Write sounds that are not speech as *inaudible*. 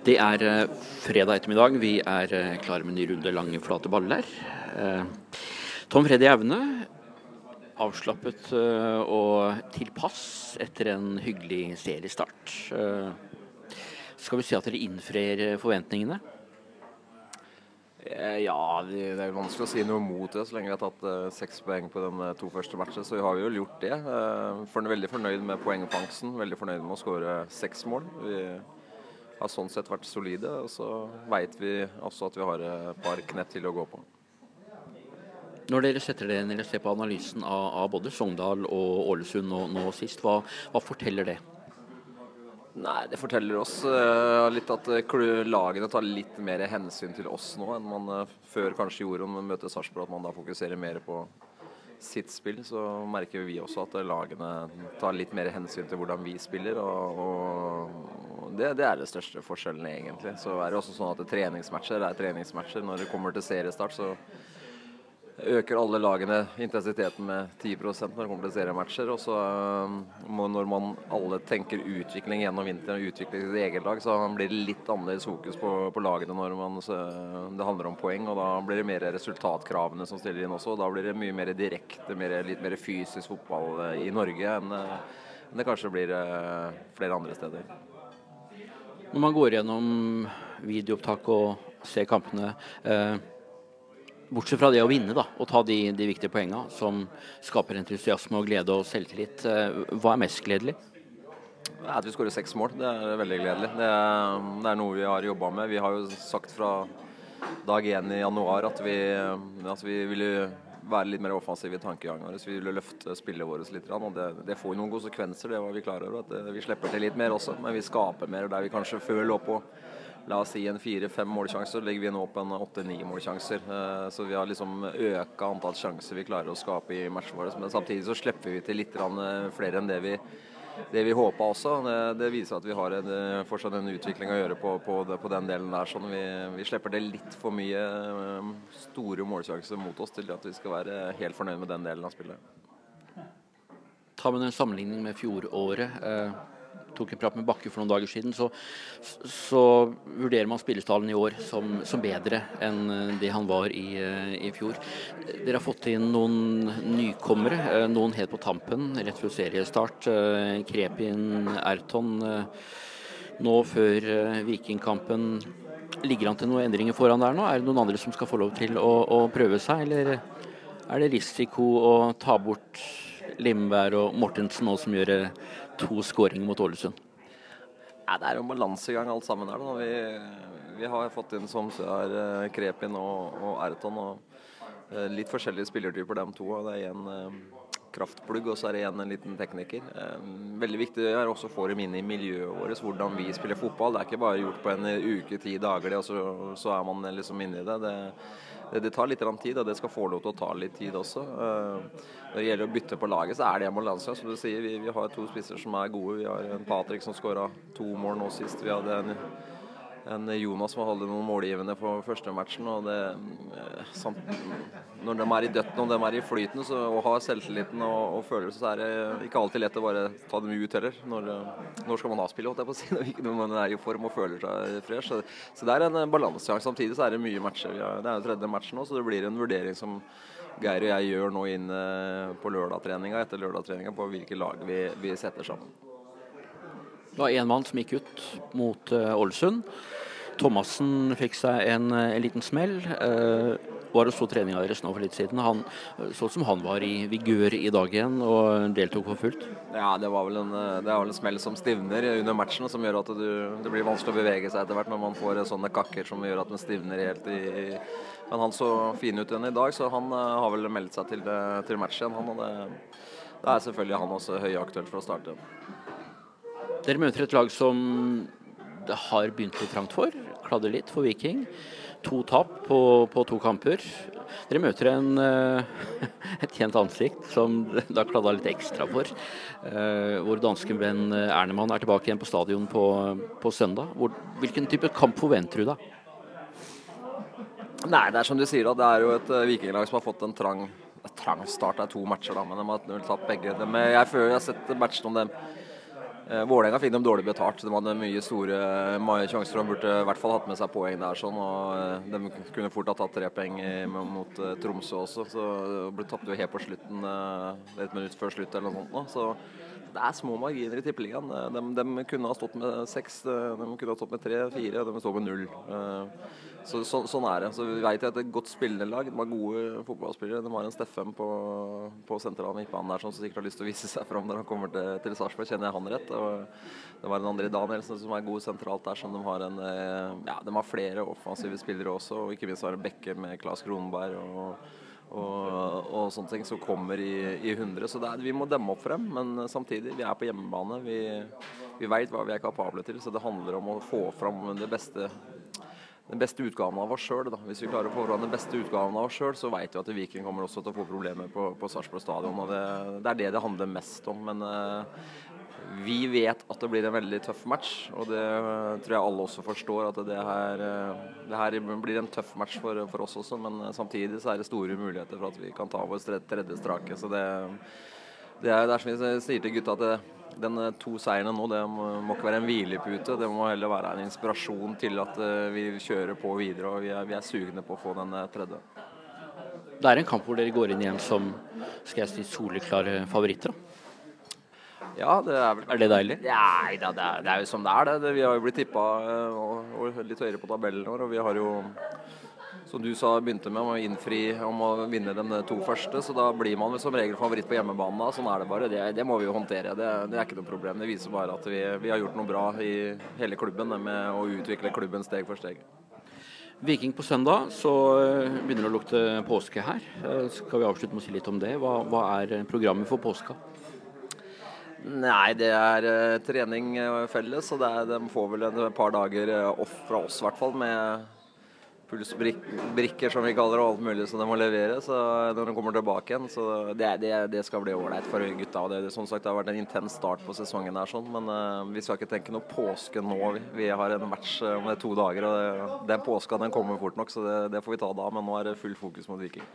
Det er eh, fredag ettermiddag. Vi er eh, klare med en ny runde lange, flate baller. Eh, Tom Freddy Aune, avslappet og tilpass etter en hyggelig seriestart. Skal vi si at dere innfrir forventningene? Ja, det er vanskelig å si noe mot det så lenge vi har tatt seks poeng på de to første matchene. Så vi har jo gjort det. Veldig fornøyd med poengfangsten. Veldig fornøyd med å skåre seks mål. Vi har sånn sett vært solide. Og så veit vi også at vi har et par knett til å gå på. Når dere setter dere ned og ser på analysen av, av, både Sogndal og Ålesund nå, nå sist, hva, hva, forteller det? Nei, Det forteller oss uh, litt at uh, lagene tar litt mer hensyn til oss nå enn man uh, før kanskje gjorde om man møter Sarpsborg. At man da fokuserer mer på sitt spill, så merker vi også at lagene tar litt mer hensyn til hvordan vi spiller. og, og det, det, er det største forskjellen, egentlig. Så er det også sånn at treningsmatcher er treningsmatcher. Når det kommer til seriestart, så øker alle lagene intensiteten med 10% når det kommer til seriematcher. Og så um, må, når man alle tenker utvikling gjennom vinteren og utvikling sitt eget lag, så blir det litt annerledes fokus på, på lagene når man, det handler om poeng. Og da blir det mer resultatkravene som stiller inn også. Og da blir det mye mer direkte, mer, litt mer fysisk fotball eh, i Norge eh, enn det kanskje blir eh, flere andre steder. Når man går gjennom videoopptak og ser kampene eh Bortsett fra det å vinne da, og ta de, de viktige poengene som skaper entusiasme og glede og selvtillit. Eh, hva er mest gledelig? At vi skårer seks mål. Det er veldig gledelig. Det er, det er noe vi har jobba med. Vi har jo sagt fra dag én i januar at vi, at vi ville være litt mer offensive i tankegangen vår. Vi ville løfte spillet vårt litt. Og det, det får noen konsekvenser, det var vi klar over. At vi slipper til litt mer også, men vi skaper mer der vi kanskje før lå på la oss si en fire-fem målsjanser, legger vi nå opp en åtte-ni målsjanser. Eh, så vi har liksom øka antall sjanser vi klarer å skape i matchen vår. Men samtidig så slipper vi til litt eh, flere enn det vi, det vi håpa også. Det, det, viser at vi har en, eh, fortsatt en utvikling å gjøre på, på, på den delen der. Sånn vi, vi, slipper det litt for mye store målsjanser mot oss til at vi skal være helt fornøyd med den delen av spillet. Ta med en sammenligning med fjoråret tok en prat med Bakke for noen dager siden, så, så vurderer man spillestallen i år som, som, bedre enn eh, det han var i, eh, i, fjor. Dere har fått inn noen nykommere, eh, noen helt på tampen rett før seriestart. Krepin Erton nå før Vikingkampen. Ligger han til noen endringer foran der nå? Er det noen andre som skal få lov til å, å prøve seg, eller er det risiko å ta bort Limberg og Mortensen nå som gjør to skåringer mot Ålesund? Ja, det er jo balansegang alt sammen her. Vi, vi har fått inn som er eh, Krepin og, og Erton. og eh, Litt forskjellige spillertyper, dem to. og Det er en eh, kraftplugg og så er det igjen en liten tekniker. Veldig viktig er også å få dem inn i miljøet vårt, hvordan vi spiller fotball. Det er ikke bare gjort på en uke, ti dager, og så, så er man liksom inne i det. det det, tar litt tid, og det skal få lov til å ta litt tid også. Uh, når det gjelder å bytte på laget, så er det Molansia. Som du sier, vi, vi, har to spisser som er gode. Vi har en Patrick som skåra to mål nå sist. Vi hadde en en Jonas som hadde noen målgivende på første matchen. og det, eh, samt, Når de er i døtten og de er i flyten så, og har selvtilliten og, og følelse, så er det ikke alltid lett å bare ta dem ut heller. Når, eh, når skal man avspille, holdt jeg på å si, *laughs* når man er i form og føler seg fresh. Så, så, det er en balansegang. Samtidig så er det mye matcher. Det er jo tredje matchen nå, så det blir en vurdering som Geir og jeg gjør nå inne på lørdagstreninga etter lørdagstreninga på hvilke lag vi, vi setter sammen. Det var én mann som gikk ut mot uh, Ålesund. Thomassen fikk seg en, eh, en liten smell. Eh, var og så treninga deres nå for litt siden. Han så ut som han var i vigør i dag igjen og deltok for fullt. Ja, det var vel en, det er vel en smell som stivner under matchen, som gjør at du, det blir vanskelig å bevege seg etter hvert når man får sånne kakker som gjør at man stivner helt i, Men han så fin ut igjen i dag, så han har vel meldt seg til, til match igjen. Han, det, det er selvfølgelig han også høyaktuelt for å starte. Dere møter et lag som det har begynt litt trangt for. Kladder litt for Viking. To tap på, på to kamper. Dere møter en, uh, *laughs* et kjent ansikt som det har kladda litt ekstra for. Hvor dansken danske venn Ernemann er tilbake igjen på stadion på, på søndag. Hvor, hvilken type kamp forventer du da? Nei, det er som du sier, det er jo et uh, vikinglag som har fått en trang, trang start. Det er to matcher, da, men de har tatt begge. De, jeg føler jeg har sett matchen om dem Eh, Vålerenga fikk dem dårlig betalt. De hadde mye store sjanser og burde i hvert fall hatt med seg poeng der. sånn, og eh, De kunne fort ha tatt tre poeng mot eh, Tromsø også. så ble tapt jo helt på slutten, eh, et minutt før slutt eller noe sånt. så det er små marginer i Tippeligaen. De, de kunne ha stått med seks, de kunne ha stått med tre, fire, de står med null. Eh, Så, så, sånn er det. Så vi vet at det er et godt spillende lag. De har gode fotballspillere. De har en Steffen på, på sentralen midtbanen der som sikkert har lyst til å vise seg fram når han kommer til, til Sarpsborg, kjenner jeg han rett. Og det var en andre Danielsen som er god sentralt der, som de har en eh, Ja, de har flere offensive spillere også, og ikke minst har de Bekke med Claes Kronberg og og, og sånne ting som kommer i, i 100. Så er, vi må demme opp for dem, men samtidig, vi er på hjemmebane. Vi, vi veit hva vi er kapable til, så det handler om å få fram beste den beste utgaven av oss sjøl. Hvis vi klarer å få fram den beste utgaven av oss sjøl, så veit vi at Viking kommer også til å få problemer på, på Sarpsborg stadion. og det, det er det det handler mest om. Men eh, vi vet at det blir en veldig tøff match, og det tror jeg alle også forstår. At det her, eh, det her blir en tøff match for, for oss også, men samtidig så er det store muligheter for at vi kan ta vår tredje, strake. Så det, det er, det er som vi sier til gutta, at det, den eh, to seierne nå, det må, må ikke være en hvilepute. Det må heller være en inspirasjon til at eh, vi kjører på videre, og vi er, vi er sugne på å få den eh, tredje. Det er en kamp hvor dere går inn igjen som skal jeg si, soleklare favoritter. da. Ja, det er vel Er det deilig? Nei da, det er, det er jo som det er, det. vi har jo blitt tippa og, og litt høyere på tabellen i år, og vi har jo som du sa, begynte med om å innfri om å vinne de to første. Så da blir man som regel favoritt på hjemmebane. Sånn er det bare. Det, det må vi jo håndtere. Det, det, er ikke noe problem. Det viser bare at vi, vi har gjort noe bra i hele klubben med å utvikle klubben steg for steg. Viking på søndag, så eh, begynner det å lukte påske her. Eh, Skal vi avslutte med å si litt om det? Hva, hva er programmet for påska? Nei, det er eh, trening eh, felles, og er, de får vel et par dager eh, off fra oss, i hvert fall. Med pulsbrikker, som vi kaller det, og alt mulig som de må levere så når de kommer tilbake igjen. Så det, det, det skal bli ålreit for gutta. det, som sagt, det har vært en intens start på sesongen, her, sånn, men uh, vi skal ikke tenke noe påske nå. Vi, har en match om det er to dager, og den påska den kommer fort nok, så det, det får vi ta da. Men nå er det full fokus mot Viking.